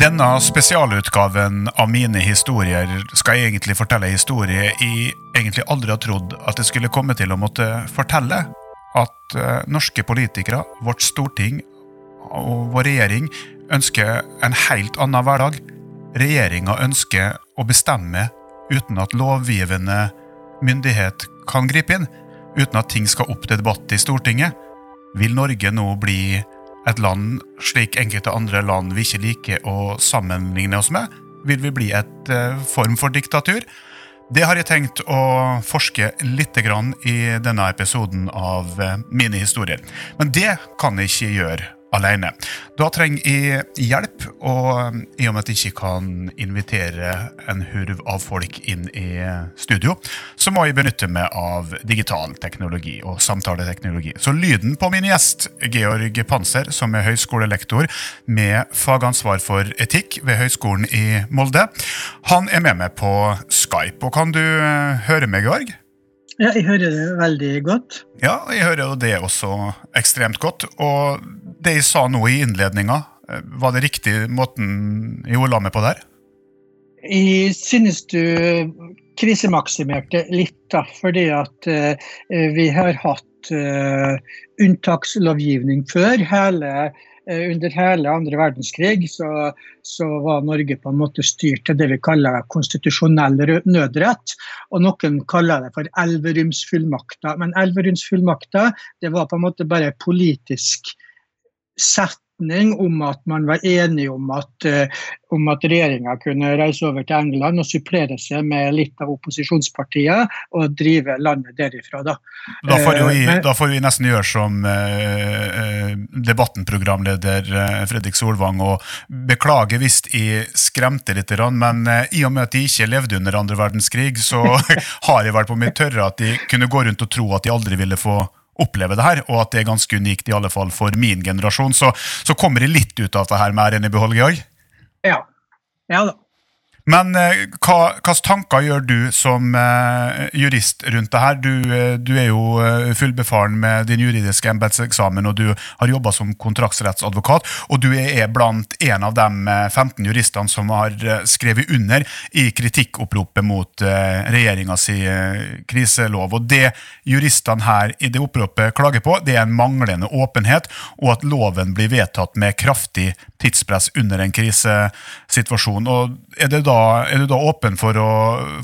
Denne spesialutgaven av mine historier skal jeg egentlig fortelle en historie jeg egentlig aldri har trodd at jeg skulle komme til å måtte fortelle. At eh, norske politikere, vårt storting og vår regjering ønsker en helt annen hverdag. Regjeringa ønsker å bestemme uten at lovgivende myndighet kan gripe inn. Uten at ting skal opp til debatt i Stortinget. Vil Norge nå bli et land slik enkelte andre land vi ikke liker å sammenligne oss med? Vil vi bli et eh, form for diktatur? Det har jeg tenkt å forske litt i denne episoden av eh, mine historier. Men det kan jeg ikke gjøre alene. Da trenger jeg hjelp, og i og med at jeg ikke kan invitere en hurv av folk inn i studio, så må jeg benytte meg av digital teknologi og samtaleteknologi. Så lyden på min gjest, Georg Panser, som er høyskolelektor med fagansvar for etikk ved Høgskolen i Molde, han er med meg på Skype. Og kan du høre meg, Georg? Ja, jeg hører det veldig godt. Ja, jeg hører jo det også ekstremt godt. Og det jeg sa nå i innledninga, var det riktig måten jeg ordla meg på der? Jeg synes du krisemaksimerte litt, da, fordi at uh, vi har hatt uh, unntakslovgivning før. Hele, uh, under hele andre verdenskrig så, så, var Norge på en måte styrt til det vi kaller konstitusjonell nødrett. Og noen kaller det for Elverumsfullmakta. Men Elverumsfullmakta var på en måte bare politisk setning om at man var enig om at, uh, at regjeringa kunne reise over til England og supplere seg med litt av opposisjonspartiet og drive landet derifra. Da, da, får, vi, uh, da får vi, nesten gjøre som uh, Debatten-programleder Fredrik Solvang og beklage hvis jeg skremte litt, men i og med at de ikke levde under andre verdenskrig, så har jeg vært på mitt tørre at de kunne gå rundt og tro at de aldri ville få oppleve det her, og at det er ganske unikt i alle fall for min generasjon. Så, så kommer det litt ut av det her med æren i behold? Ja. Ja da. Men eh, hva hvilke tanker gjør du som eh, jurist rundt det her? Du, eh, du er jo eh, fullbefaren med din juridiske embetseksamen, og du har jobba som kontraktsrettsadvokat. Og du er blant en av de 15 eh, juristene som har eh, skrevet under i kritikkoppropet mot regjeringa si kriselov. Og det juristene her i det oppropet klager på, det er en manglende åpenhet, og at loven blir vedtatt med kraftig tidspress under en krisesituasjon. Og er, da, er du da åpen for å,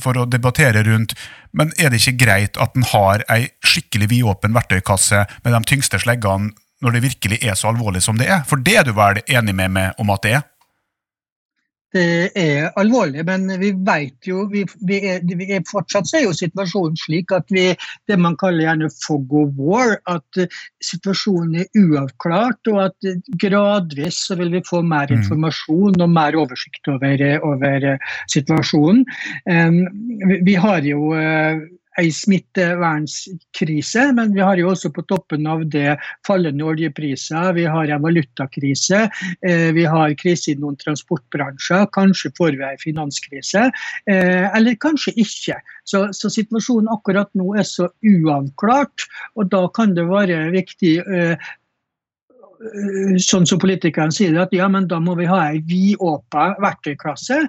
for å, debattere rundt Men er det ikke greit at en har ei skikkelig vidåpen verktøykasse med de tyngste sleggene når det virkelig er så alvorlig som det er? For det er du vel enig med meg om at det er? Det er alvorlig, men vi vet jo vi, vi er, vi er, Fortsatt så er jo situasjonen slik at vi det man kaller gjerne fog of war, at uh, situasjonen er uavklart, og at uh, gradvis så vil vi få mer mm. informasjon og mer oversikt over, over situasjonen. Vi, vi, har jo ei smittevernskrise, men vi har jo også på toppen av det fallende oljepriser, vi har en valutakrise, eh, vi har krise i noen transportbransjer, kanskje får vi en finanskrise, eh, eller kanskje ikke. Så, så, situasjonen akkurat nå er så uavklart, og da kan det være viktig eh, sånn som politikerne sier, at ja, men da må vi ha ei vidåpen verktøyklasse.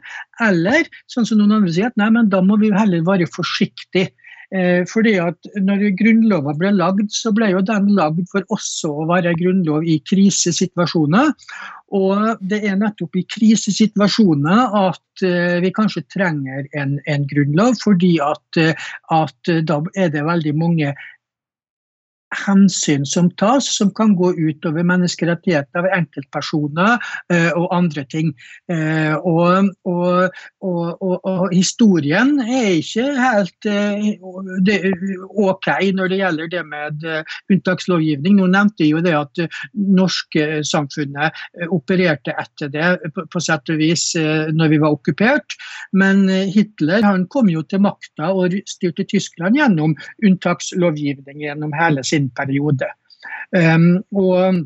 Eller sånn som noen andre sier, at nei, men da må vi heller være forsiktige. Eh, fordi at når Grunnloven ble lagd, så ble jo den lagd for også å være grunnlov i krisesituasjoner. Og det er nettopp i krisesituasjoner at uh, vi kanskje trenger en, en grunnlov, fordi at, uh, at, da er det veldig mange hensyn som tas, som kan gå utover menneskerettigheter ved enkeltpersoner eh, og andre ting. Eh, og, og, og, og, historien er ikke helt eh, det, ok når det gjelder det med eh, unntakslovgivning. Nå nevnte jeg jo det at uh, norske samfunnet uh, opererte etter det på, på sett og vis når vi var okkupert, men Hitler han kom jo til makta og styrte Tyskland gjennom unntakslovgivning gjennom hele sin sin periode. Um, og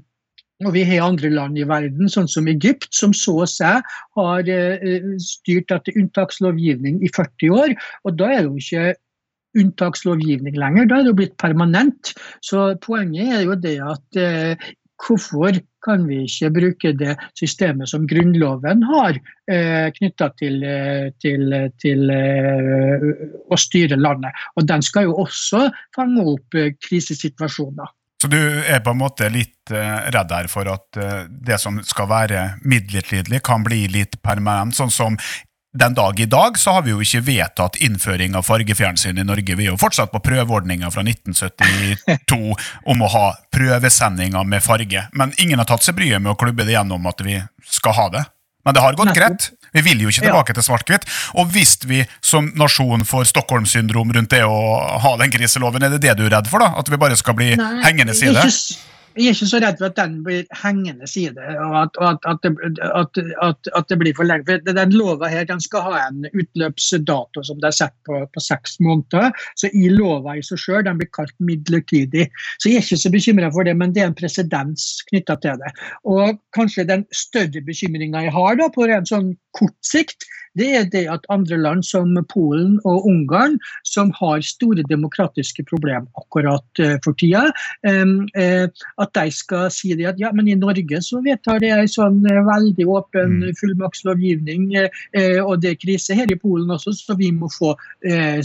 og vi har andre land i verden, sånn som Egypt, som så seg har uh, styrt etter unntakslovgivning i 40 år. Og da er det jo ikke unntakslovgivning lenger, da er det jo blitt permanent. Så poenget er jo det at uh, hvorfor kan vi ikke bruke det systemet som Grunnloven har eh, knytta til, eh, til, til eh, å styre landet. Og den skal jo også fange opp eh, krisesituasjoner. Så du er på en måte litt uh, redd her for at uh, det som skal være midlertidig, kan bli litt permanent? Sånn som den dag i dag så har vi jo ikke vedtatt innføring av fargefjernsyn i Norge. Vi er jo fortsatt på prøveordninga fra 1972 om å ha prøvesendinger med farge. Men ingen har tatt seg bryet med å klubbe det gjennom at vi skal ha det. Men det har gått greit. Vi vil jo ikke tilbake ja. til svart-hvitt. Og hvis vi som nasjon får Stockholm-syndrom rundt det å ha den kriseloven, er det det du er redd for? da? At vi bare skal bli Nei, hengende i det? Ikke, jeg er ikke så redd for at den blir hengende side, og at, at, at, det, at, det, blir for lenge. For Den lova her den skal ha en utløpsdato som det er satt på, på seks måneder. Så i lova i seg sjøl blir kalt midlertidig. Så jeg er ikke så bekymra for det, men det er en presedens knytta til det. Og kanskje den større bekymringa jeg har da, på en sånn kort sikt, det er det at andre land som Polen og Ungarn, som har store demokratiske problemer akkurat uh, for tida, uh, at de skal si det at ja, men i Norge så vedtar det en sånn uh, veldig åpen mm. fullmaktslovgivning, og det er krise her i Polen også, så vi må få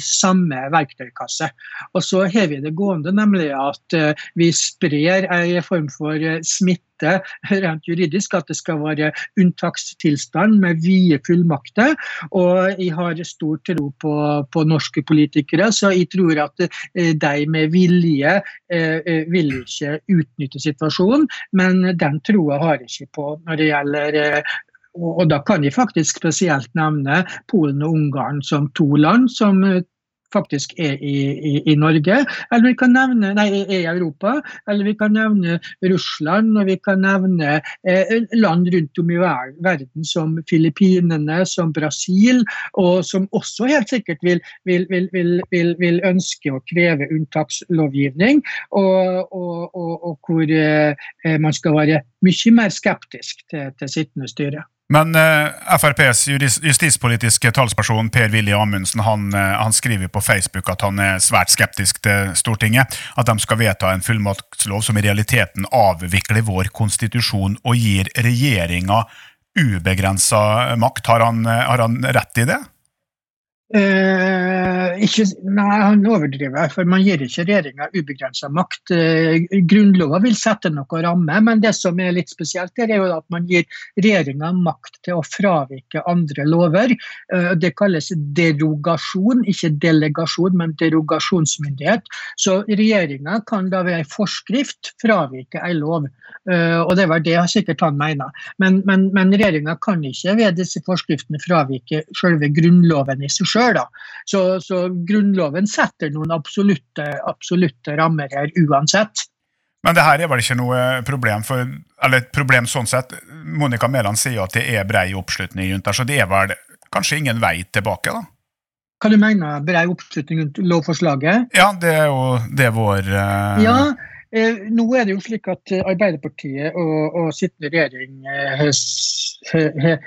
samme verktøykasse. Og så har vi det gående, nemlig at vi sprer en form for smitte vite rent juridisk at det skal være unntakstilstand med vide fullmakter. Og jeg har stor tro på, på norske politikere, så jeg tror at eh, de med vilje eh, eh, vil ikke utnytte situasjonen. Men den troa har jeg ikke på når det gjelder og da kan jeg faktisk spesielt nevne Polen og Ungarn som to land som faktisk er i, i, i, Norge. Eller vi kan nevne, nei, er i Europa. Eller vi kan nevne Russland, og vi kan nevne eh, land rundt om i verden som Filippinene, som Brasil, og som også helt sikkert vil, vil, vil, vil ønske å kreve unntakslovgivning. Og, og, og, og hvor eh, man skal være mye mer skeptisk til, til sittende styre. Men uh, eh, FrPs justispolitiske talsperson Per-Willy Amundsen han, uh, han, skriver på Facebook at han er svært skeptisk til Stortinget. At de skal vedta en fullmaktslov som i realiteten avvikler vår konstitusjon og gir regjeringa ubegrensa makt. Har han, uh, har han rett i det? Eh, ikke, nei, han overdriver, for man gir ikke regjeringa ubegrensa makt. Eh, Grunnlova vil sette noe ramme, men det som er litt spesielt, er jo at man gir regjeringa makt til å fravike andre lover. Eh, det kalles derogasjon, ikke delegasjon, men derogasjonsmyndighet. Så regjeringa kan da ved en forskrift fravike en lov. Eh, og det var det sikkert han mener. Men, men, men regjeringa kan ikke ved disse forskriftene fravike selve Grunnloven i seg sjøl. Så, så, Grunnloven setter noen absolutte, absolutte rammer her uansett. Men det her er vel ikke noe problem for Eller et problem sånn sett. Monica Mæland sier at det er brei oppslutning rundt der, så det er vel kanskje ingen vei tilbake, da? Hva du mener brei oppslutning rundt lovforslaget? Ja, det er jo det vår uh... Ja, Eh, nå er det jo slik at Arbeiderpartiet og, og sittende regjering eh, he, har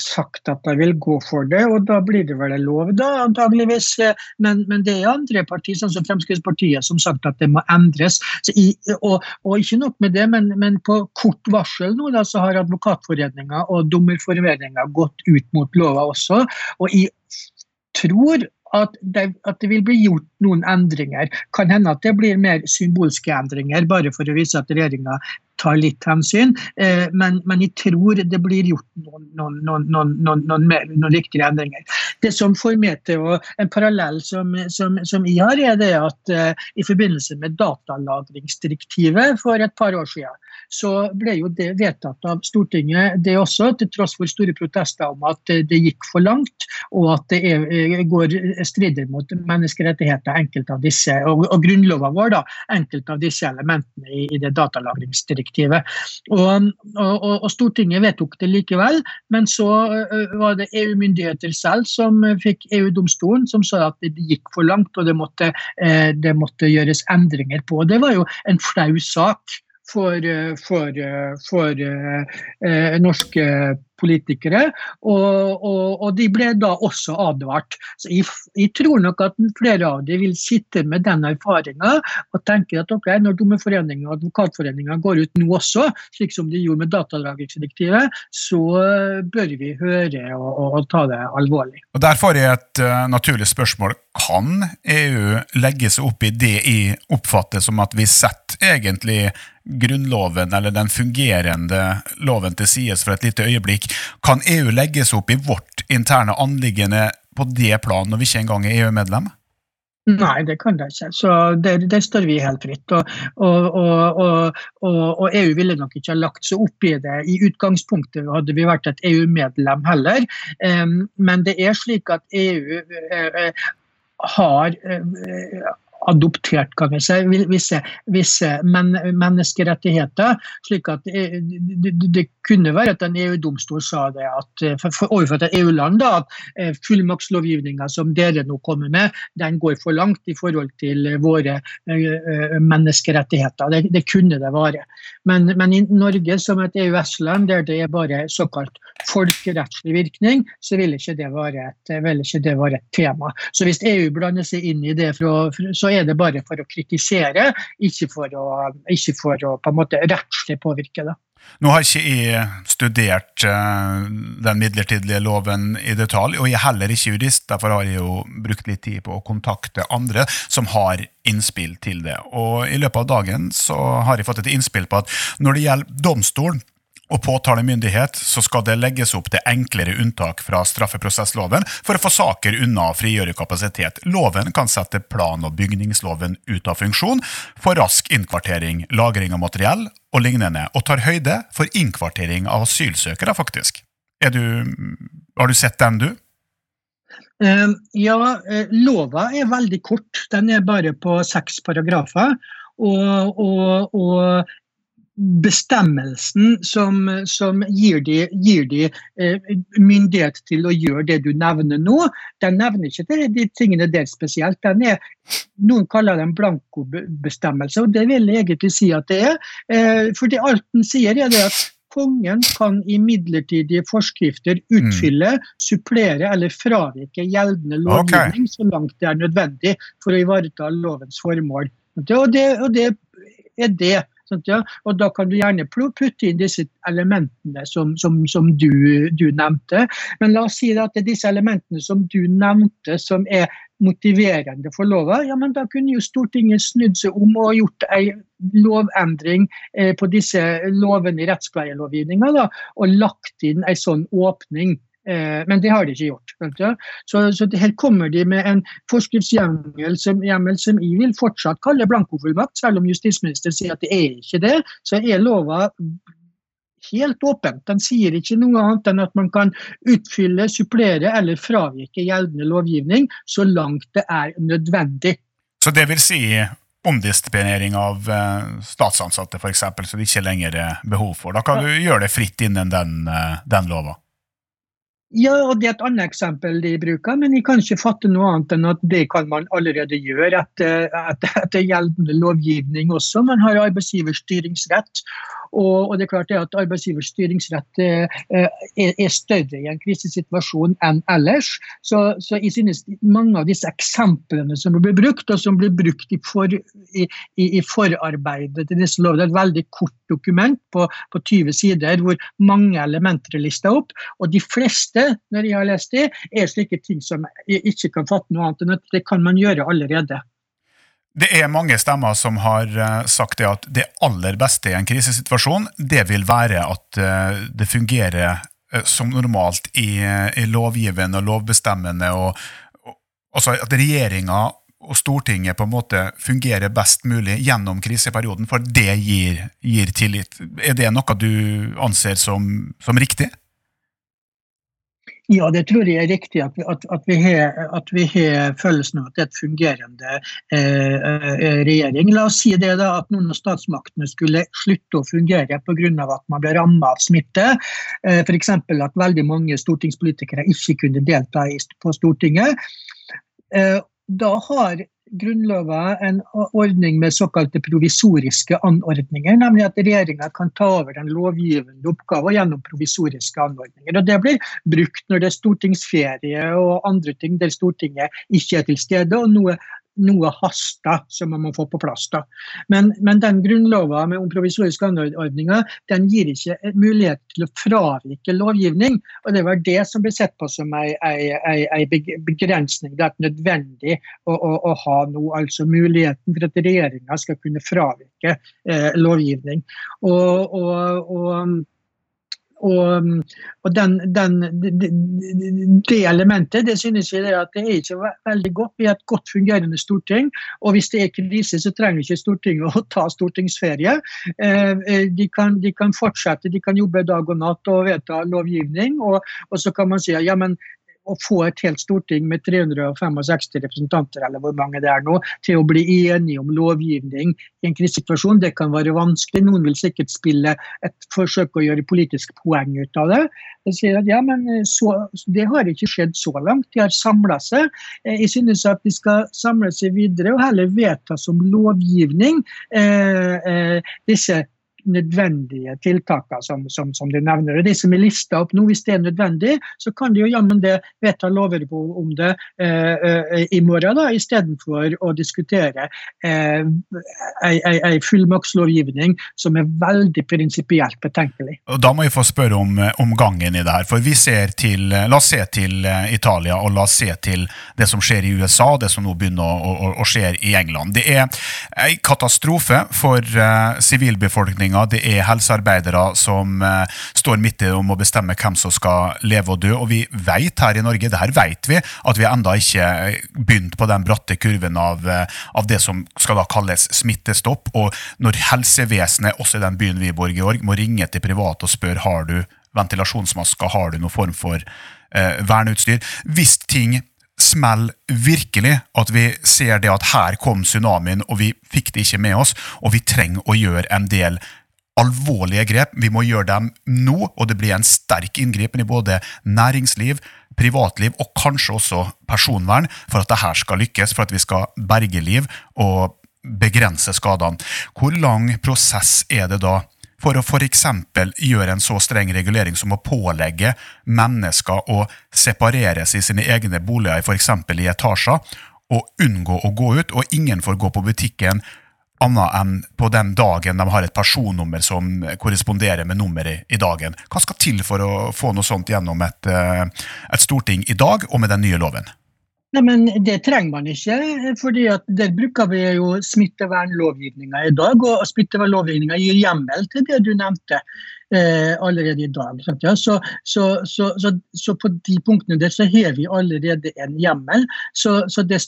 sagt at de vil gå for det, og da blir det vel lov, da, antageligvis. Men, men det er andre partier, sånn som Fremskrittspartiet, som sagt at det må endres. I, og, og, ikke nok med det, men, men på kort varsel nå da, så har Advokatforeninga og Dommerforeninga gått ut mot lova også. og jeg tror at det, at det, vil bli gjort noen endringer. Kan hende at det blir mer symbolske endringer, bare for å vise at regjeringa tar litt hensyn. Eh, men, men, jeg tror det blir gjort noen, noen, noen, noen, viktige endringer. Det som får meg til En parallell som, som, som jeg har, er det at uh, i forbindelse med datalagringsdirektivet for et par år siden, så ble jo det vedtatt av Stortinget, det også, til tross for store protester om at det gikk for langt, og at det er, eh, går strider mot menneskerettigheter, enkelte av disse, og, og grunnloven vår, da, enkelte av disse elementene i, i det datalagringsdirektivet. Og, og, og, Stortinget vedtok det likevel, men så var det EU-myndigheter selv som fikk EU-domstolen, som sa at det gikk for langt, og det måtte, det måtte gjøres endringer på. Det var jo en flau sak for, for, for, for norske politikere, og, og, og, de ble da også advart. Så jeg, jeg, tror nok at flere av dem vil sitte med den erfaringa og tenke at ok, når Dommerforeningen og Advokatforeningen går ut nå også, slik som de gjorde med datalagringsdirektivet, så bør vi høre og, og, ta det alvorlig. Og Der får jeg et uh, naturlig spørsmål. Kan EU legge seg opp i det jeg oppfatter som at vi setter egentlig Grunnloven eller den fungerende loven til sides for et lite øyeblikk. Kan EU legges opp i vårt interne anliggende på det plan når vi ikke engang er EU-medlem? Nei, det kan det ikke. Så det, det står vi helt fritt. Og, og, og, og, EU ville nok ikke ha lagt seg opp i det. I utgangspunktet hadde vi vært et EU-medlem heller. Men det er slik at EU eh, eh, har eh, adoptert kan vi si, visse, visse men, menneskerettigheter. slik at det, det, det, kunne være at en EU-domstol sa det at, for, overfor et EU-land at eh, fullmaktslovgivninga som dere nå kommer med, den går for langt i forhold til våre menneskerettigheter. Det, det, kunne det være. Men, men, i Norge som et EØS-land der det er bare såkalt folkerettslig virkning, så vil ikke det være et, ikke det være et tema. Så hvis EU blander seg inn i det, fra, så er det bare for å kritisere, ikke for å, ikke for å på en måte rettslig påvirke det. Nå har ikke jeg studert uh, den midlertidige loven i detalj, og jeg er heller ikke jurist. Derfor har jeg jo brukt litt tid på å kontakte andre som har innspill til det. Og I løpet av dagen så har jeg fått et innspill på at når det gjelder domstolen, og påtalemyndighet så skal det legges opp til enklere unntak fra straffeprosessloven for å få saker unna og frigjøre kapasitet. Loven kan sette plan- og bygningsloven ut av funksjon for rask innkvartering, lagring av materiell og lignende, og tar høyde for innkvartering av asylsøkere, faktisk. Du, har du sett den, du? Uh, ja, uh, lova er veldig kort. Den er bare på seks paragrafer. Og, og, og, bestemmelsen som, som gir de, gir de eh, myndighet til å gjøre det du nevner nå, den nevner ikke de, de tingene der spesielt. Den er, noen kaller det en blankobestemmelse, og det vil jeg egentlig si at det er. Eh, for det alt den sier, er det at Kongen kan i midlertidige forskrifter utfylle, mm. supplere eller fravike gjeldende lovgivning okay. så langt det er nødvendig for å ivareta lovens formål. Og det, og det er det Sånn, ja? Og da kan du gjerne putte inn disse elementene som, som, som du, du, nevnte. Men la oss si at det er disse elementene som du nevnte, som er motiverende for lova, ja, men da kunne jo Stortinget snudd seg om og gjort ei lovendring eh, på disse lovene i rettspleielovgivninga, og lagt inn ei sånn åpning men det har de ikke gjort. Så, så her kommer de med en forskriftshjemmel som, som jeg vil fortsatt kalle blankofullmakt, selv om justisministeren sier at det er ikke det. Så er lova helt åpent. Den sier ikke noe annet enn at man kan utfylle, supplere eller fravike gjeldende lovgivning så langt det er nødvendig. Så det vil si omdisponering av eh, statsansatte f.eks., så det ikke lenger er behov for. Da kan du gjøre det fritt innen den, eh, den lova? Ja, og Det er et annet eksempel de bruker, men jeg kan ikke fatte noe annet enn at det kan man allerede gjøre etter, etter, etter gjeldende lovgivning også. Man har arbeidsgivers styringsrett. Og, og, det er klart at Arbeidsgivers styringsrett eh, er, er, større i en krisesituasjon enn ellers. Så, så, jeg synes mange av disse eksemplene som blir brukt, og som blir brukt i, for, i, i, forarbeidet til disse lovene, er et veldig kort dokument på, på 20 sider hvor mange elementer er lista opp. Og de fleste, når jeg har lest det, er slike ting som jeg ikke kan fatte noe annet enn at det kan man gjøre allerede. Det er mange stemmer som har eh, sagt det at det aller beste i en krisesituasjon, det vil være at eh, det fungerer eh, som normalt i, i lovgivende og lovbestemmende, og, og altså at regjeringa og Stortinget på en måte fungerer best mulig gjennom kriseperioden, for det gir, gir tillit. Er det noe du anser som, som riktig? Ja, det tror jeg er riktig. At, at, at, vi, har, følelsen av at det er et fungerende eh, eh regjering. La oss si det da, at noen av statsmaktene skulle slutte å fungere pga. at man ble rammet av smitte. Eh, F.eks. at veldig mange stortingspolitikere ikke kunne delta på Stortinget. Eh, da har Grunnlova en ordning med såkalte provisoriske anordninger, nemlig at regjeringa kan ta over den lovgivende oppgaven gjennom provisoriske anordninger. Og Det blir brukt når det er stortingsferie og andre ting der Stortinget ikke er til stede, og noe noe haster som man må få på plass. da. Men, men den grunnloven om provisoriske anordninger den gir ikke mulighet til å fravike lovgivning. og Det var det som ble sett på som en begrensning. Det er nødvendig å, å, å, ha noe, altså muligheten for at regjeringa skal kunne fravike eh, lovgivning. og, og, og og, og den, den, det elementet det synes jeg at det er ikke veldig godt. Har et godt fungerende storting. Og hvis det er krise, så trenger ikke Stortinget å ta stortingsferie. Eh, eh, de kan, de kan fortsette, de kan jobbe dag og natt og vedta lovgivning. Og, og så kan man si ja, men å få et helt storting med 365 representanter eller hvor mange det er nå, til å bli enige om lovgivning i en krisesituasjon, det kan være vanskelig. Noen vil sikkert spille et forsøk å gjøre politisk poeng ut av det. Jeg sier at ja, men eh, så, Det har ikke skjedd så langt. De har samla seg. Eh, jeg synes at de skal samle seg videre og heller vedta som lovgivning eh, eh, disse nødvendige tiltakene som, som, som, du nevner. Og De som er lista opp nå, hvis det er nødvendig, så kan de jo jammen det vedta lover om det eh, eh, i morgen, da, istedenfor å diskutere eh, ei, fullmaktslovgivning som er veldig prinsipielt betenkelig. Og Da må jeg få spørre om, om, gangen i det her. for vi ser til, La oss se til eh, Italia og la oss se til det som skjer i USA, det som nå begynner å, å, å skje i England. Det er en katastrofe for eh, sivilbefolkningen beslutninger. Det er helsearbeidere som uh, står midt i om å bestemme hvem som skal leve og dø. Og vi vet her i Norge, det her vet vi, at vi enda ikke begynt på den bratte kurven av, uh, av, det som skal da kalles smittestopp. Og når helsevesenet, også i den byen vi bor i, Georg, må ringe til private og spørre har du ventilasjonsmasker, har du noen form for uh, verneutstyr. Hvis ting smell virkelig at vi ser det at her kom tsunamien, og vi fikk det ikke med oss, og vi trenger å gjøre en del alvorlige grep. Vi må gjøre dem nå, og det blir en sterk inngripen i både næringsliv, privatliv og kanskje også personvern for at dette skal lykkes, for at vi skal berge liv og begrense skadene. Hvor lang prosess er det da for å f.eks. gjøre en så streng regulering som å pålegge mennesker å separeres i sine egne boliger, f.eks. i etasjer, og unngå å gå ut, og ingen får gå på butikken annet enn på den dagen de har et personnummer som korresponderer med nummeret i dagen. Hva skal til for å få noe sånt gjennom et, eh, et storting i dag og med den nye loven? Nei, men Det trenger man ikke, fordi at der bruker vi jo smittevernlovgivninga i dag. Og smittevernlovgivninga gir hjemmel til det du nevnte eh, allerede i dag. Ja, så, så, så, så, på de punktene der så har vi allerede en hjemmel. Så, det,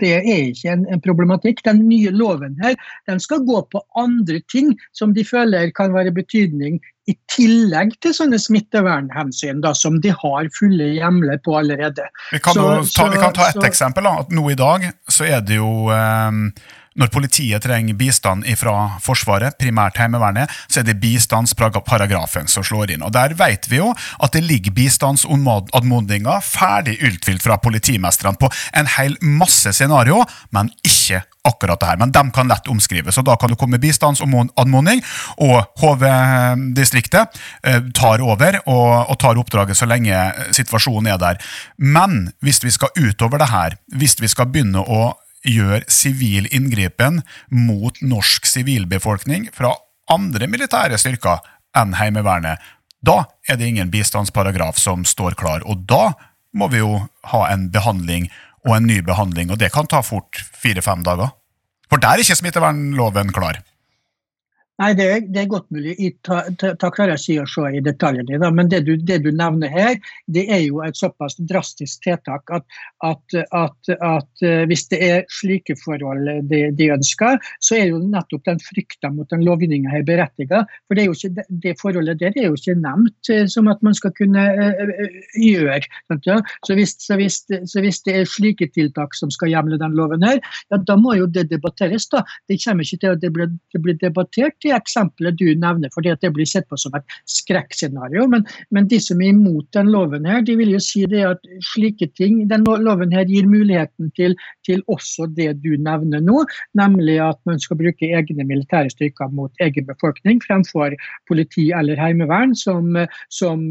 det er ikke en, en, problematikk. Den nye loven her den skal gå på andre ting som de føler kan være betydning i tillegg til sånne smittevernhensyn da, som de har fulle hjemler på allerede. Vi kan, ta, vi kan ta et eksempel. da, at Nå i dag så er det jo um når politiet trenger bistand fra Forsvaret, primært Heimevernet, så er det bistandsparagrafen som slår inn. Og Der vet vi jo at det ligger bistandsanmodninger ferdig utfylt fra politimestrene på en hel masse scenario, men ikke akkurat det her. Men de kan lett omskrives, og da kan du komme med bistandsanmodning, og HV-distriktet eh, tar over og, og, tar oppdraget så lenge situasjonen er der. Men hvis vi skal utover det her, hvis vi skal begynne å gjør sivil inngripen mot norsk sivilbefolkning fra andre militære styrker enn Heimevernet, da er det ingen bistandsparagraf som står klar. Og da må vi jo ha en behandling og en ny behandling, og det kan ta fort fire-fem dager. For der er ikke smittevernloven klar. Nei, det er, det er, godt mulig. Jeg tar, klarer jeg ikke å se i detaljene. Da. Men det du, det du, nevner her, det er jo et såpass drastisk tiltak at, at, at, at eh, hvis det er slike forhold de, de, ønsker, så er jo nettopp den frykta mot den lovgivninga her berettiget. For det, ikke, det, forholdet der er jo ikke nevnt eh, som at man skal kunne uh, gjøre. Så, hvis, så, hvis, så, hvis, det er slike tiltak som skal hjemle den loven her, ja, da må jo det debatteres. da. Det kommer ikke til bli, det blir debattert det eksempelet du nevner, fordi at det blir sett på som et skrekkscenario. Men, men, de som er imot den loven her, de vil jo si det at slike ting Den loven her gir muligheten til, til også det du nevner nå, nemlig at man skal bruke egne militære styrker mot egen befolkning fremfor politi eller heimevern, som, som,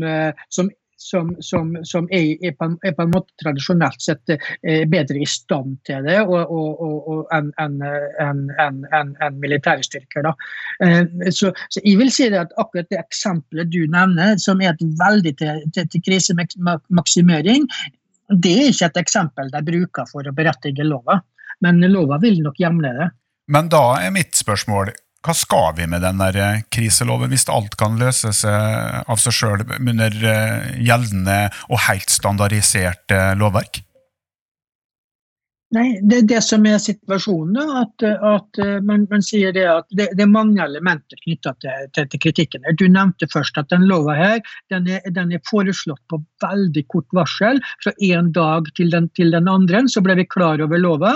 som som, som, som er, er, på en, er, på en, måte tradisjonelt sett eh, bedre i stand til det enn en, en, en, militære styrker. Da. så, så, jeg vil si at akkurat det eksempelet du nevner, som er et veldig til, til, til krisemaksimering, det er ikke et eksempel de bruker for å berettige lova. Men lova vil nok hjemle det. Men da er mitt spørsmål, hva skal vi med den der eh, kriseloven, hvis alt kan løses av seg sjøl under eh, gjeldende og helt standardisert eh, lovverk? Nei, Det er det som er situasjonen. At, at man, man, sier det at det, det er mange elementer knytta til, til, kritikken. Du nevnte først at den lova her den er, den er foreslått på veldig kort varsel. Fra én dag til den, til den, andre. Så ble vi klar over lova.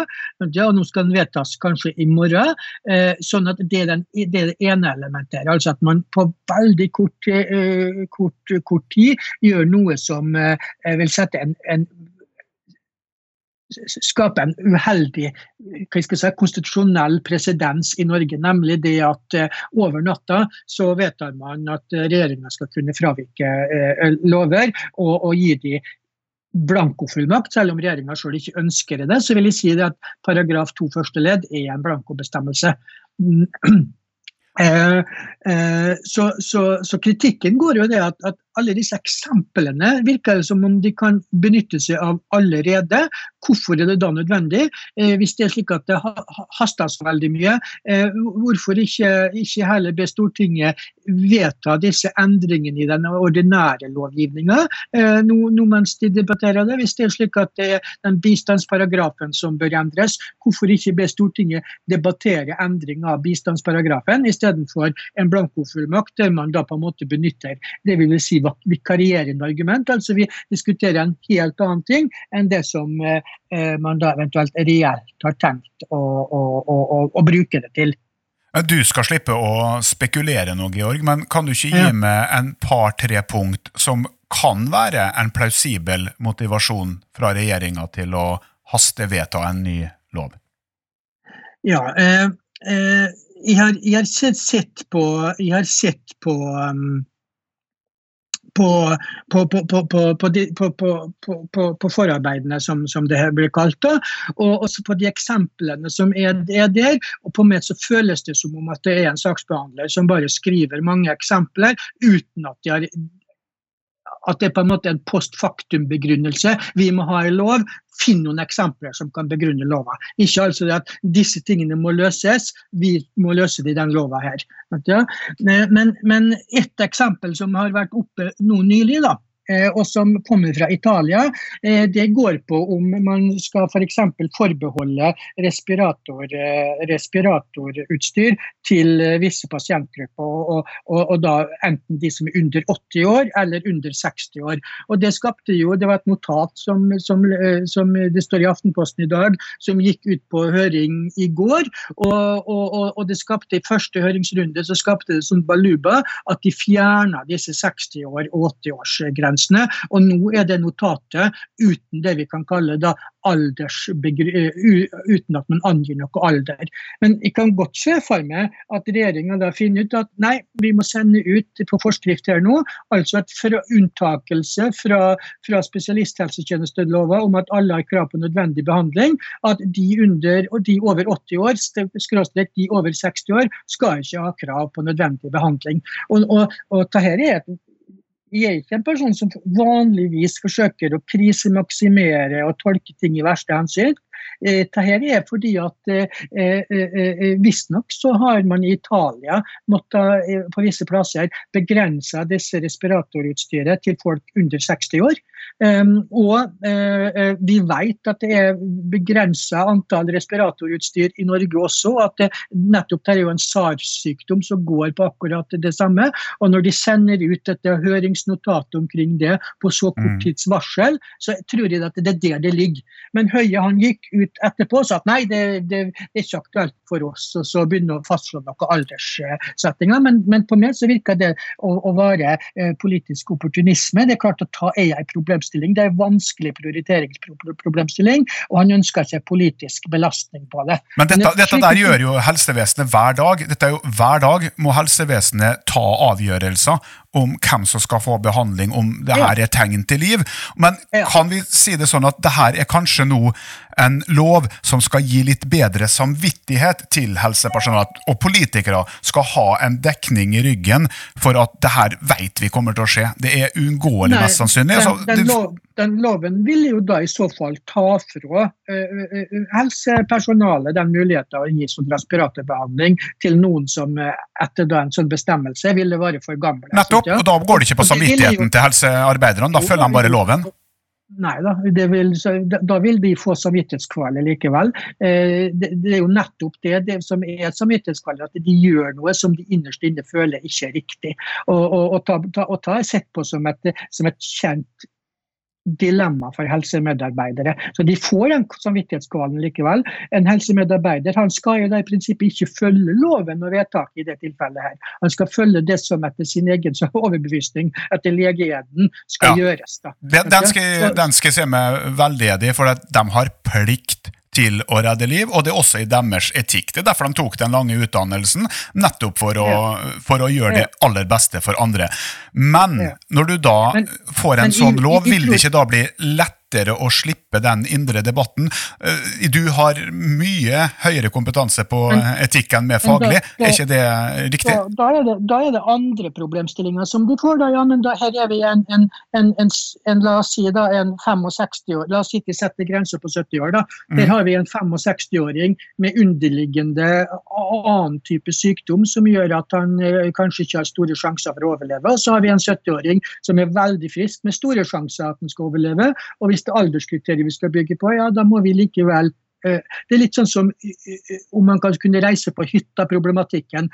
Ja, nå skal den vedtas kanskje i morgen. Eh, sånn at det er, den, det er, det ene elementet. her, Altså at man på veldig kort, eh, kort, kort tid gjør noe som eh, vil sette en, en skape en uheldig si, konstitusjonell presedens i Norge. Nemlig det at uh, over natta så vedtar man at regjeringa skal kunne fravike uh, lover og, og, gi de blankofullmakt, selv om regjeringa sjøl ikke ønsker det. Så vil jeg si at paragraf to første ledd er en blankobestemmelse. Uh, så, så, så, kritikken går jo det at, at alle disse eksemplene virker det som om de kan benytte seg av allerede. Hvorfor er det da nødvendig? Eh, hvis det er slik at det haster så veldig mye, eh, hvorfor ikke, ikke heller be Stortinget vedta disse endringene i den ordinære lovgivninga eh, nå, nå, mens de debatterer det? Hvis det er slik at det er den bistandsparagrafen som bør endres, hvorfor ikke be Stortinget debattere endring av bistandsparagrafen istedenfor en blankofullmakt der man da på en måte benytter det vil si vikarierende argument. Altså vi diskuterer en helt annen ting enn det som eh, man da eventuelt reelt har tenkt å, å, å, å bruke det til. Du skal slippe å spekulere nå, Georg, men kan du ikke gi meg en par-tre punkt som kan være en plausibel motivasjon fra regjeringa til å hastevedta en ny lov? Ja, eh, eh, jeg, har, jeg, har, sett på, jeg har sett på um, på, forarbeidene, som, som, det blir kalt. Da. Og også på de eksemplene som er, er, der. og På meg så føles det som om at det er en saksbehandler som bare skriver mange eksempler uten at de har at det er på en måte en post factum-begrunnelse. Vi må ha en lov. Finn noen eksempler som kan begrunne lova. Ikke altså at disse tingene må løses, vi må løse det i den lova her. Men, men et eksempel som har vært oppe nå nylig, da, og som kommer fra Italia. Eh, det går på om man skal f.eks. For forbeholde respirator, eh, respiratorutstyr til visse pasientgrupper. Og, og, og, da enten de som er under 80 år eller under 60 år. Og Det skapte jo, det var et notat som, som, som det står i Aftenposten i dag, som gikk ut på høring i går. Og, og det skapte i første høringsrunde så skapte det som baluba at de fjerna disse 60 år- og 80 års grensene. Og nå er det notatet uten det vi kan kalle da uten at man angir noe alder. Men jeg kan godt se for meg at regjeringa finner ut at nei, vi må sende ut på forskrift her nå, altså et fra unntakelse fra, fra spesialisthelsetjenesteloven om at alle har krav på nødvendig behandling, at de under og de over 80 år, skråstrek de over 60 år, skal ikke ha krav på nødvendig behandling. Og, og, og dette er et jeg er ikke en person som vanligvis forsøker å krisemaksimere og tolke ting i verste hensikt. Eh, dette er fordi at eh, eh, eh Visstnok så har man i Italia måttet på visse plasser begrense disse respiratorutstyret til folk under 60 år. Um, og uh, vi vet at det er begrensa antall respiratorutstyr i Norge også. at det, nettopp det er jo en SARS-sykdom som går på akkurat det samme. Og når de sender ut dette høringsnotatet omkring det på så kort mm. tids varsel, så tror jeg at det er der det ligger. Men Høie han gikk ut etterpå og sa at nei, det, det, det er ikke aktuelt for oss og så begynne å fastslå noen alderssettinger. Men, men, på meg så virker det å, å være eh, politisk opportunisme. Det er klart å ta er en problemstilling. Det er en vanskelig prioriteringsproblemstilling, og han ønsker seg politisk belastning på det. Men dette, men dette der gjør jo helsevesenet hver dag. Dette er jo Hver dag må helsevesenet ta avgjørelser om hvem som skal få behandling, om det her er tegn til liv. Men kan vi si det sånn at det her er kanskje nå en lov som skal gi litt bedre samvittighet til helsepersonell, og politikere skal ha en dekning i ryggen for at det her vet vi kommer til å skje. Det er uunngåelig, mest sannsynlig. Altså, lov, den, loven vil jo da i så fall ta fra uh, uh, helsepersonalet den muligheten å gi sånn respiratorbehandling til noen som etter da en sånn bestemmelse ville være for gamle. Nettopp! og da går det ikke på samvittigheten til helsearbeiderne, da følger de bare loven? Nei da, vil, da vil de få samvittighetskvaler likevel. Eh, det, er jo nettopp det, det som er samvittighetskvaler, at de gjør noe som de innerst inne føler ikke er riktig. Og, og, og ta, ta, og ta er sett på som et, som et kjent dilemma for helsemedarbeidere. Så de får den samvittighetskvalen likevel. En helsemedarbeider han skal jo da i prinsippet ikke følge loven og vedtaket i det tilfellet. her. Han skal følge det som etter sin egen overbevisning etter legeeden skal ja. gjøres. Da. Den, den, skal, den skal se meg veldig enig i, for de har plikt til å redde liv, og det er også i deres etikk. Det er derfor de tok den lange utdannelsen, nettopp for å, for å gjøre det aller beste for andre. Men når du da får en sånn lov, vil det ikke da bli lett lettere å slippe den indre debatten. Eh, du har mye høyere kompetanse på etikk enn med faglig, er ikke det riktig? Da, da, er, det, da er, det, andre problemstillinger som du får. da, Jan, da Her er vi en, en, en, en, la oss si da, en 65 år, la oss ikke sette grenser på 70 år. da, Der mm. har vi en 65-åring med underliggende annen type sykdom som gjør at han eh, kanskje ikke har store sjanser for å overleve. Og så har vi en 70-åring som er veldig frisk med store sjanser at han skal overleve. og vi hvis det er alderskriteriet vi skal bygge på, ja, da må vi likevel eh, det er litt sånn som om man kan kunne reise på hytta-problematikken.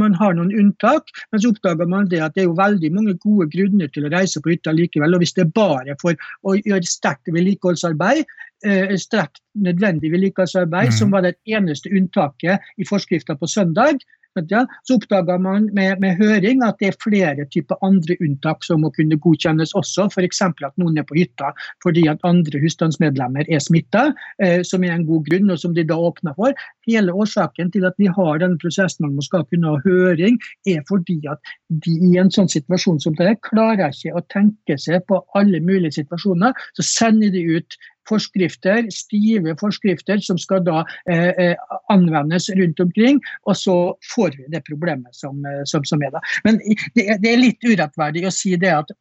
Man har noen unntak, men så oppdager man det at det er jo veldig mange gode grunner til å reise på hytta likevel. Og hvis det er bare for å gjøre sterkt vedlikeholdsarbeid, eh, sterkt nødvendig vedlikeholdsarbeid, mm. som var det eneste unntaket i forskrifta på søndag, så oppdaga man med, med, høring at det er flere typer andre unntak som må kunne godkjennes også. F.eks. at noen er på hytta fordi at andre husstandsmedlemmer er smitta, eh, som er en god grunn, og som de da åpner for. Hele årsaken til at vi har denne prosessen om man skal kunne ha høring, er fordi at de i en sånn situasjon som det klarer ikke å tenke seg på alle mulige situasjoner. Så sender de ut forskrifter, stive forskrifter som skal da eh, eh, anvendes rundt omkring. Og så får vi det problemet som, eh, som, som er da. Men det, det, er litt urettferdig å si det at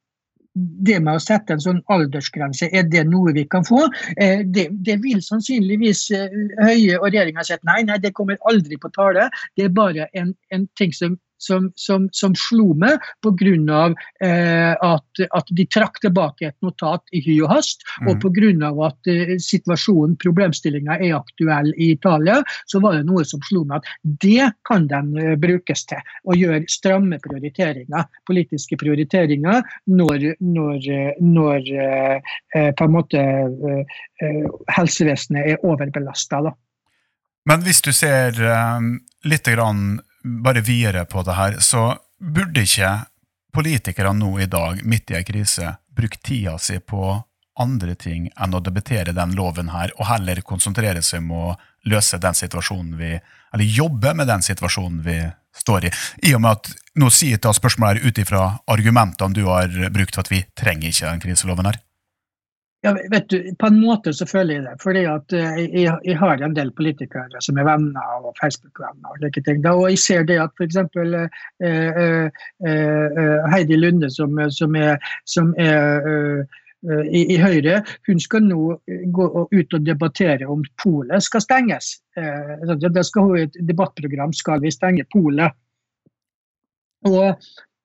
det med å sette en sånn aldersgrense, er det noe vi kan få? Eh, det, det, vil sannsynligvis Høie og regjeringa si at nei, nei, det kommer aldri på tale. Det er bare en, en ting som som, som, som slo meg pga. Eh, at, at de trakk tilbake et notat i hy og hast, mm. og pga. at eh, situasjonen, problemstillinga, er aktuell i Italia, så var det noe som slo meg at det kan den eh, brukes til. Å gjøre stramme prioriteringer, politiske prioriteringer, når, når, eh, når eh, eh, på en måte helsevesenet er overbelasta. Men hvis du ser litt grann bare videre på det her, så burde ikke politikere nå i dag, midt i ei krise, bruke tida si på andre ting enn å debattere den loven her, og heller konsentrere seg om å løse den situasjonen vi Eller jobbe med den situasjonen vi står i. I og med at nå sier jeg spørsmålet her ut ifra argumentene du har brukt for at vi trenger ikke den kriseloven her. Ja, vet du, På en måte så føler jeg det. fordi at eh, jeg, jeg har en del politikere som er venner og Facebook-venner. Og like ting. Og jeg ser det at f.eks. Eh, eh, eh, Heidi Lunde, som, som er, som er eh, i, i, Høyre, hun skal nå gå ut og debattere om polet skal stenges. Eh, det skal hun i et debattprogram skal vi stenge polet.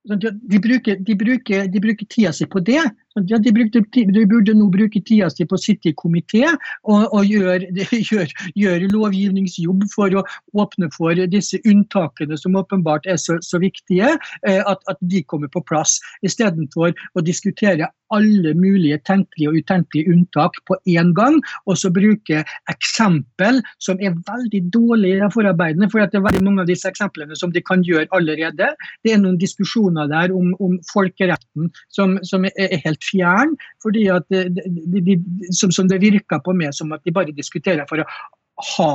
De bruker, de, bruker, de bruker, tida si på det. Ja, de, brukte, de, burde nå bruke tida si på å sitte i komité og, og gjøre, gjør, gjør lovgivningsjobb for å åpne for disse unntakene som åpenbart er så, så viktige, eh, at, at, de kommer på plass. Istedenfor å diskutere alle mulige tenkelige og utenkelige unntak på én gang, og så bruke eksempel som er veldig dårlige i forarbeidene. For det er veldig mange av disse eksemplene som de kan gjøre allerede. Det er noen diskusjoner der om, om folkeretten som, som, er helt fjern, fordi at de, de, de, som, som det virka på meg som at de bare diskuterer for å ha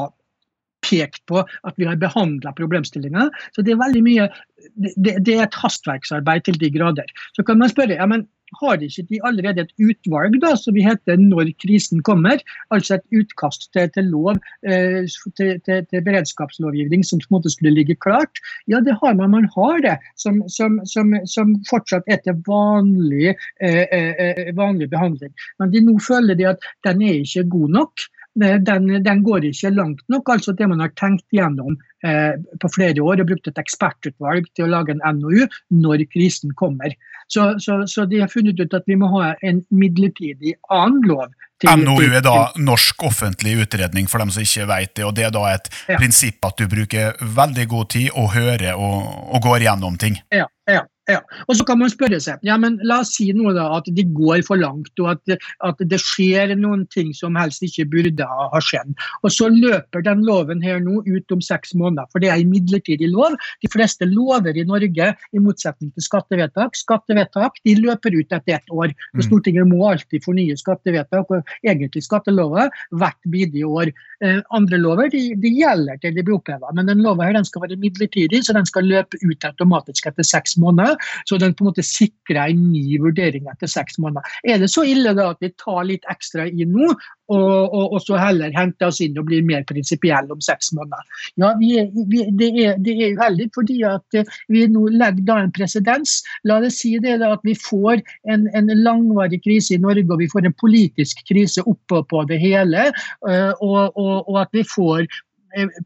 pekt på at vi har behandla problemstillinga. Så det er veldig mye det, det, er et hastverksarbeid til de grader. Så kan man spørre ja, men har de ikke de allerede et utvalg da, som heter når krisen kommer? Altså et utkast til, til lov, eh, til, til, til, beredskapslovgivning som på en måte skulle ligge klart? Ja, det har man. Man har det, som, som, som, som fortsatt er til vanlig, eh, eh, eh vanlig behandling. Men de nå føler de at den er ikke god nok den, den, går ikke langt nok. altså Det man har tenkt gjennom eh, på flere år og brukt et ekspertutvalg til å lage en NOU når krisen kommer. Så, så, så, de har funnet ut at vi må ha en midlertidig annen lov. NOU er da norsk offentlig utredning, for dem som ikke vet det. og Det er da et ja. prinsipp at du bruker veldig god tid og hører og, og går gjennom ting. Ja, ja. Ja. Og så kan man spørre seg ja, men la oss si noe da, at de går for langt, og at, at, det skjer noen ting som helst ikke burde ha, skjedd. Og Så løper den loven her nå ut om seks måneder, for det er en midlertidig lov. De fleste lover i Norge, i motsetning til skattevedtak, skattevedtak de løper ut etter ett år. Mm. Stortinget må alltid fornye skattevedtak og egentlig skattelover hvert bidige år. Eh, andre lover de, de, gjelder til de blir oppheva, men den loven her den skal være midlertidig, så den skal løpe ut automatisk etter seks måneder. Så den på en måte sikrer en ny vurdering etter seks måneder. Er det så ille da at vi tar litt ekstra i nå, og, og, og, så heller henter oss inn og blir mer prinsipielle om seks måneder. Ja, vi vi, det, er, det er uheldig fordi at eh, vi nå legger da en presedens. La det si det da at vi får en, en, langvarig krise i Norge, og vi får en politisk krise oppå på det hele. Eh, og, og at vi får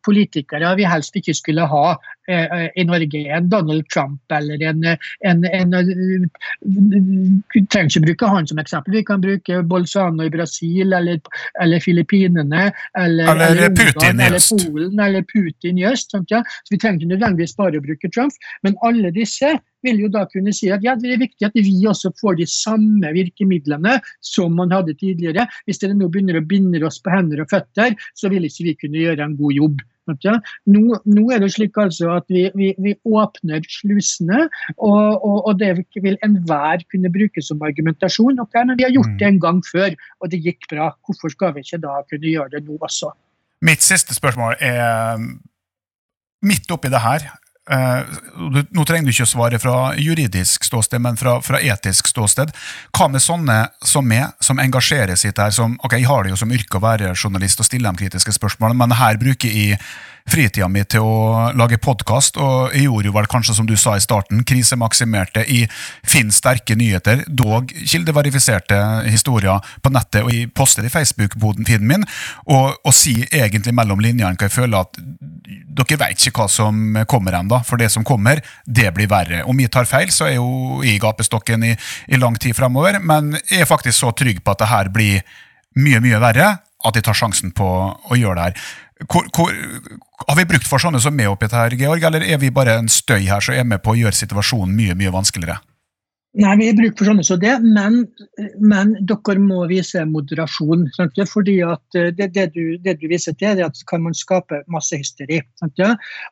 politikere vi helst ikke skulle ha eh, eh, i Norge. En Donald Trump eller en, en, en, Vi trenger ikke bruke han som eksempel. Vi kan bruke Bolzano i Brasil eller, eller Filippinene. Eller, eller, eller Putin i øst. Eller Polen eller Putin i øst. Ja? Så Vi trenger ikke nødvendigvis bare å bruke Trump, men alle disse vil jo da kunne si at ja, det er viktig at vi også får de samme virkemidlene som man hadde tidligere. Hvis dere nå begynner å binde oss på hender og føtter, så vil ikke vi kunne gjøre en god jobb. Nå, nå, er det slik altså at vi, vi, vi åpner slusene, og, og, og, det vil enhver kunne bruke som argumentasjon. Okay, men vi har gjort det en gang før, og det gikk bra. Hvorfor skal vi ikke da kunne gjøre det nå også? Mitt siste spørsmål er midt oppi det her. Uh, nå trenger du ikke å svare fra juridisk ståsted, men fra, fra, etisk ståsted. Hva med sånne som meg, som engasjerer sitt her, som ok, jeg har det jo som yrke å være journalist og stille de kritiske spørsmålene, men her bruker jeg fritida mi til å lage podkast, og jeg gjorde jo vel kanskje som du sa i starten, krisemaksimerte i Finn sterke nyheter, dog kildeverifiserte historier på nettet, og jeg poster i Facebook-feeden min, og, og sier egentlig mellom linjene hva jeg føler at dere vet ikke hva som kommer ennå, for det som kommer, det blir verre. Om jeg tar feil, så er jo i gapestokken i, i lang tid fremover, men jeg er faktisk så trygg på at det her blir mye, mye verre at jeg tar sjansen på å gjøre det her. Hvor, hvor, har vi brukt for sånne som er oppi her, Georg, eller er vi bare en støy her som er med på å gjøre situasjonen mye, mye vanskeligere? Nei, vi bruker for sånne som det, men, men, dere må vise moderasjon. Sant? fordi at eh, det, det, du, det, du, viser til, er at kan man skape masse hysteri. Sant?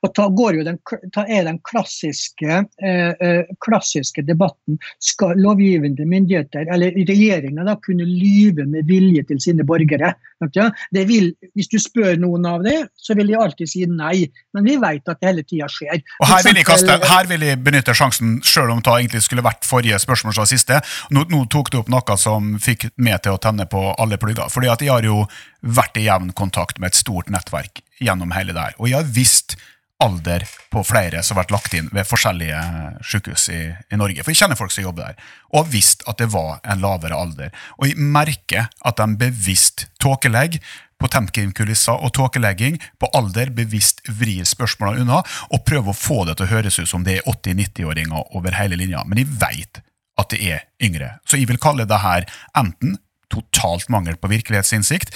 Og ta, den, ta er den klassiske, eh, eh, klassiske debatten skal lovgivende myndigheter, eller regjeringa, kunne lyve med vilje til sine borgere. Vil, hvis du spør noen av det, så vil de alltid si nei, men vi vet at det hele tida skjer. Og her vil, kaste, her vil, de benytte sjansen, sjøl om det egentlig skulle vært forrige forrige spørsmål som siste. Nå, nå, tok du opp noe som fikk meg til å tenne på alle plugger. fordi at jeg har jo vært i jevn kontakt med et stort nettverk gjennom hele det her. Og jeg har visst alder på flere som har vært lagt inn ved forskjellige sykehus i, i, Norge. For jeg kjenner folk som jobber der. Og har visst at det var en lavere alder. Og jeg merker at de bevisst tåkelegger på Temkin-kulisser og tåkelegging på alder bevisst vrir spørsmålene unna og prøver å få det til å høres ut som det er 80-90-åringer over hele linja. Men jeg veit at det er yngre. Så jeg vil kalle det her enten totalt mangel på virkelighetsinnsikt,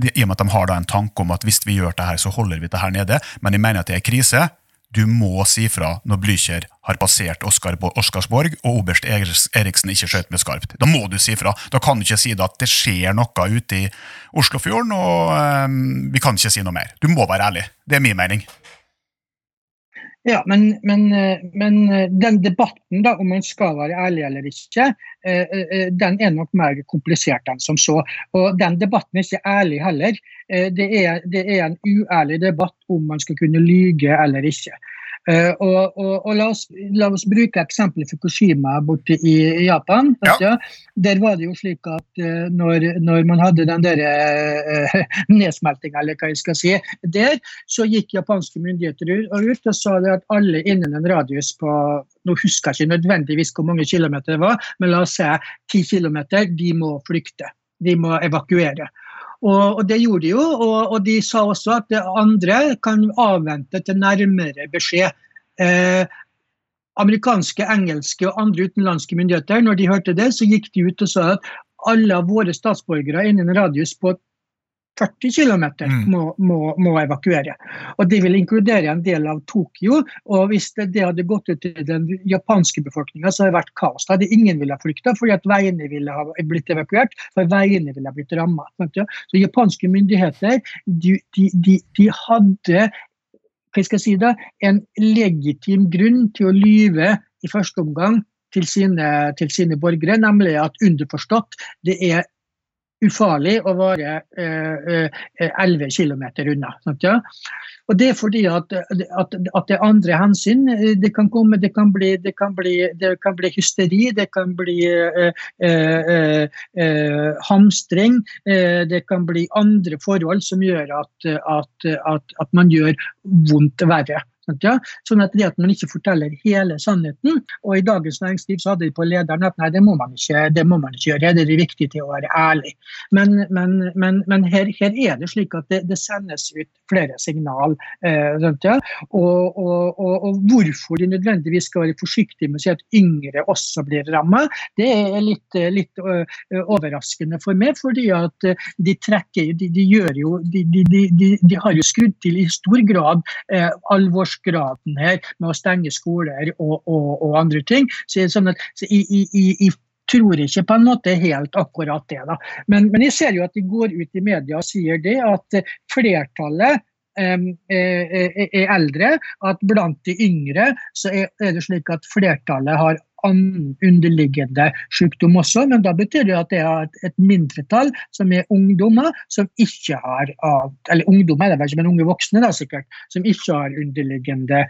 i og med at de har da en tanke om at hvis vi gjør det her, så holder vi det her nede, men jeg mener at det er krise. Du må si fra når Blücher har passert Oskar, Oscarsborg og oberst Eriksen ikke skjøt med skarpt. Da må du si fra. Da kan du ikke si at det skjer noe ute i Oslofjorden, og um, vi kan ikke si noe mer. Du må være ærlig. Det er min mening. Ja, men, men, eh, men, eh, den debatten da, om man skal være ærlig eller ikke, eh, den er nok mer komplisert enn som så. Og den debatten er ikke ærlig heller. Det er, det er en uærlig debatt om man skal kunne lyge eller ikke. Uh, og, og, og la, oss, la, oss, bruke eksempelet Fukushima borte i Japan. Ja. Der var det jo slik at uh, når, når, man hadde den der uh, nedsmeltinga, eller hva jeg skal si, der, så gikk japanske myndigheter ut og sa at alle innen en radius på nå husker jeg ikke nødvendigvis hvor mange kilometer det var, men la oss si 10 kilometer, de må flykte. De må evakuere. Og, og, det gjorde de jo, og, og, de sa også at andre kan avvente til nærmere beskjed. Eh, amerikanske, engelske og andre utenlandske myndigheter, når de hørte det, så gikk de ut og sa at alle våre statsborgere innen en radius på 40 km mm. må, må, må, evakuere. Og Det vil inkludere en del av Tokyo. og Hvis det, det hadde gått ut til den japanske befolkninga, så hadde det vært kaos. Da hadde ingen ville ha flykta fordi at veiene ville ha blitt evakuert, for veiene ville ha blitt ramma. Så japanske myndigheter de, de, de, de hadde hva skal jeg si da, en legitim grunn til å lyve i første omgang til sine, til sine borgere, nemlig at underforstått det er ufarlig å være eh, 11 eh, km unna. Sant, ja? Og Det er fordi at, at, at, det er andre hensyn. Det kan, komme, det kan, bli, det kan, bli, det kan bli, hysteri, det kan bli eh, eh, eh, hamstring. Eh, det kan bli andre forhold som gjør at, at man gjør vondt verre. Ja? Sånn at det at man ikke forteller hele sannheten. Og i Dagens Næringsliv så hadde de på lederen at nei, det må man ikke, det må man ikke gjøre. Det er viktig til å være ærlig. Men, men, men, men her, her, er det slik at det, det sendes ut flere signal. Eh, ja? og, og, og, og, hvorfor de nødvendigvis skal være forsiktige med å si at yngre også blir ramma, det er litt, litt uh, overraskende for meg. fordi at de trekker, de, de gjør jo, de, de, de, har jo skrudd til i stor grad eh, alvors ressursgraden her med å stenge skoler og, og, og andre ting. Så, sånn at, så jeg, i, i tror ikke på en måte helt akkurat det. da. Men, men, jeg ser jo at de går ut i media og sier det at flertallet er, eldre, at blant de yngre så er, det slik at flertallet har annen underliggende sykdom også, men da betyr det at det er et mindretall som er ungdommer som ikke har Eller ungdommer er vel ikke, men unge voksne da sikkert, som ikke har underliggende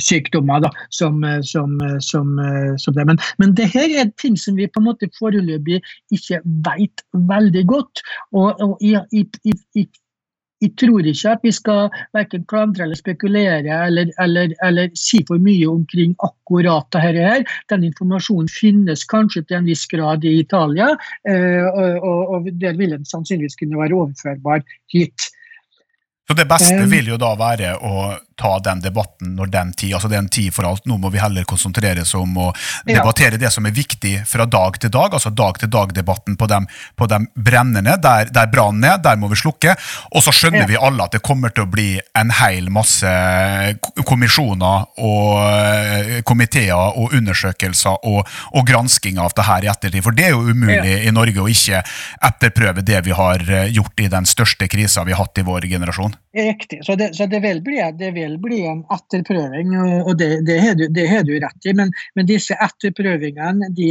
sykdommer da, som, som, som, som, det. Men, men det her er ting som vi på en måte foreløpig ikke vet veldig godt. Og, og i, i, i, jeg tror ikke at vi skal verken klandre eller spekulere eller, eller, eller, si for mye omkring akkurat dette. her. Den informasjonen finnes kanskje til en viss grad i Italia, eh, og, og, og der vil den sannsynligvis kunne være overførbar hit. Så det beste vil jo da være å ta den debatten når den tid altså det er en tid for alt. Nå må vi heller konsentrere oss om å debattere ja. det som er viktig fra dag til dag, altså dag-til-dag-debatten på på de brennende, der, der brannen er, der må vi slukke. Og så skjønner ja. vi alle at det kommer til å bli en hel masse kommisjoner og eh, komiteer og undersøkelser og, og gransking av det her i ettertid. For det er jo umulig ja. i Norge å ikke etterprøve det vi har eh, gjort i den største krisa vi har hatt i vår generasjon. Riktig. Så det, så det, vil, bli, det vil, bli, en etterprøving, og det, det har du, du, rett i. Men, men disse etterprøvingene de,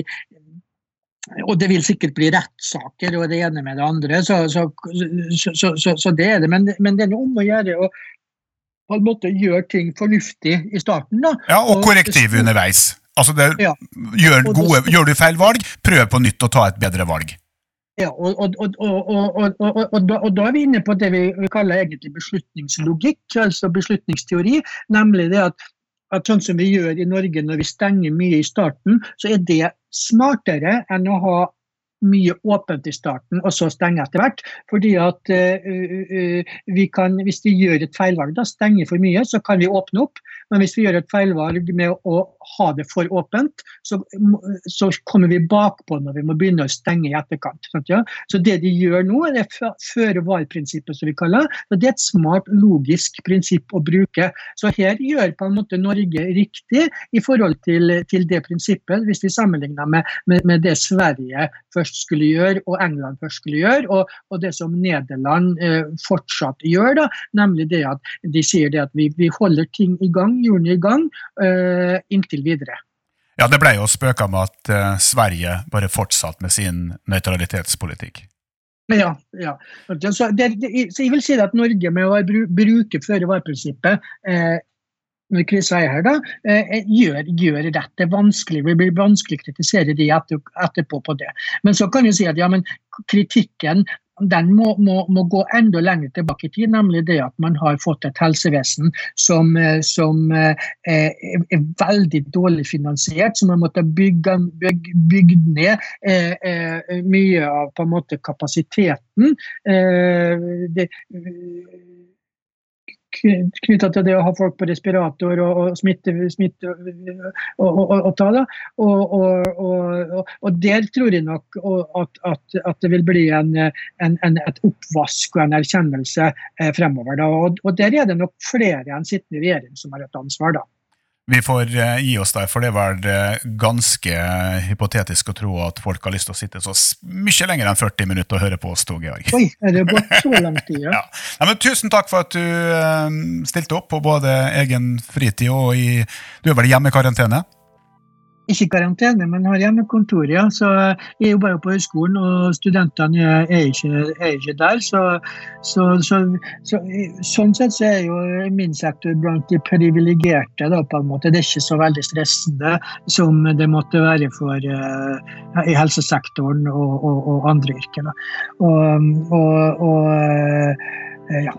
og det vil sikkert bli rettssaker og det ene med det andre, så, så, så det er det. Men, men det er noe om å gjøre å på en måte gjøre ting fornuftig i starten. Da. Ja, og korrektiv underveis. Altså det, ja. gjør, gode, gjør du feil valg, prøv på nytt å ta et bedre valg. Ja, og, og, og, og, da er vi inne på det vi kaller egentlig beslutningslogikk, altså beslutningsteori. Nemlig det at, at sånn som vi gjør i Norge når vi stenger mye i starten, så er det smartere enn å ha mye åpent i starten, og så stenge etter hvert. Fordi at uh, vi kan, Hvis vi gjør et feilvalg, da stenger for mye, så kan vi åpne opp. Men hvis vi gjør et feilvalg med å ha det for åpent, så, så kommer vi bakpå når vi må begynne å stenge i etterkant. Sant, ja? Så det de gjør nå, er føre-var-prinsippet, som vi kaller det. Det er et smart, logisk prinsipp å bruke. Så her gjør på en måte Norge riktig i forhold til, til det prinsippet, hvis vi sammenligner med, med, med det Sverige først skulle gjøre, og England først skulle gjøre, og, og det som Nederland eh, fortsatt gjør, da, nemlig det at de sier det at vi, vi holder ting i gang, hjulene i gang, eh, inntil videre. Ja, Det ble jo spøka med at uh, Sverige bare fortsatte med sin nøytralitetspolitikk. Ja, ja. Så, det, det, så, jeg vil si at Norge med å bruke føre-var-prinsippet eh, når Heier da, eh, gjør, gjør, rett. Er vanskelig, det blir vanskelig å kritisere de etter, etterpå på det. Men så kan du si at ja, men kritikken den må, må, må, gå enda lenger tilbake i tid, nemlig det at man har fått et helsevesen som, eh, som eh, er veldig dårlig finansiert, som har måttet bygge, bygge, bygge ned eh, eh, mye av på en måte kapasiteten. Eh, det, knytta til det å ha folk på respirator og, og smitte, smitte og, og, og, ta. Da. Og, der tror jeg nok at, at, at det vil bli en, en, en, et oppvask og en erkjennelse eh, fremover. Da. Og, der er det nok flere enn sittende regjering som har et ansvar. da. Vi får uh, gi oss der, for det var ganske hypotetisk å tro at folk har lyst til å sitte så mye lenger enn 40 minutter og høre på oss to, Georg. Oi, er det gått så lang tid, ja? ja. Nei, men tusen takk for at du uh, stilte opp på både egen fritid og i Du er vel i karantene? Ikke karantene, men har hjemmekontor. Ja. Så jeg jobber jo på høyskolen, og studentene er ikke, er ikke der. Så, så, så, sånn sett så er jo min sektor blant de privilegerte. Det er ikke så veldig stressende som det måtte være for uh, i helsesektoren og, og, og andre yrker. Og, og, og uh, ja.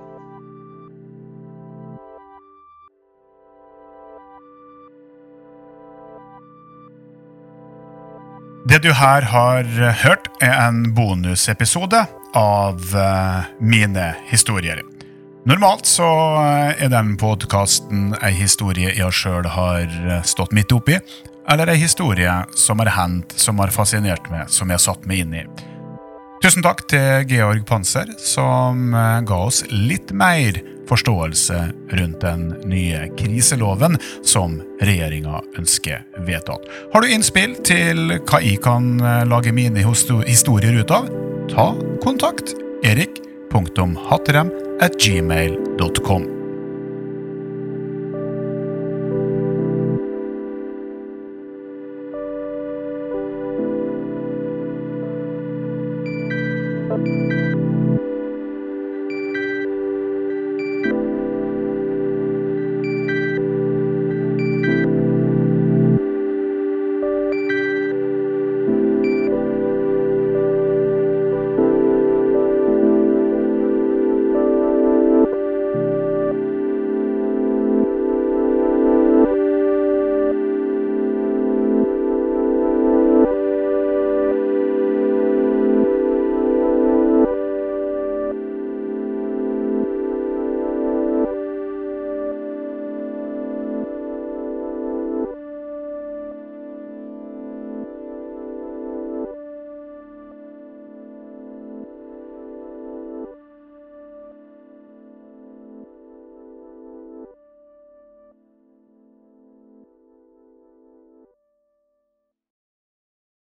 Det du her har hørt, er en bonusepisode av uh, mine historier. Normalt så eh, er den podkasten ei historie jeg sjøl har eh, stått midt oppi, eller ei historie som har hendt, som har fascinert meg, som jeg har satt meg inn i. Tusen takk til Georg Panser, som ga oss litt mer forståelse rundt den nye kriseloven som regjeringa ønsker vedtatt. Har du innspill til hva jeg kan eh, lage mine historier ut av? Ta kontakt erik.hattrem at gmail.com.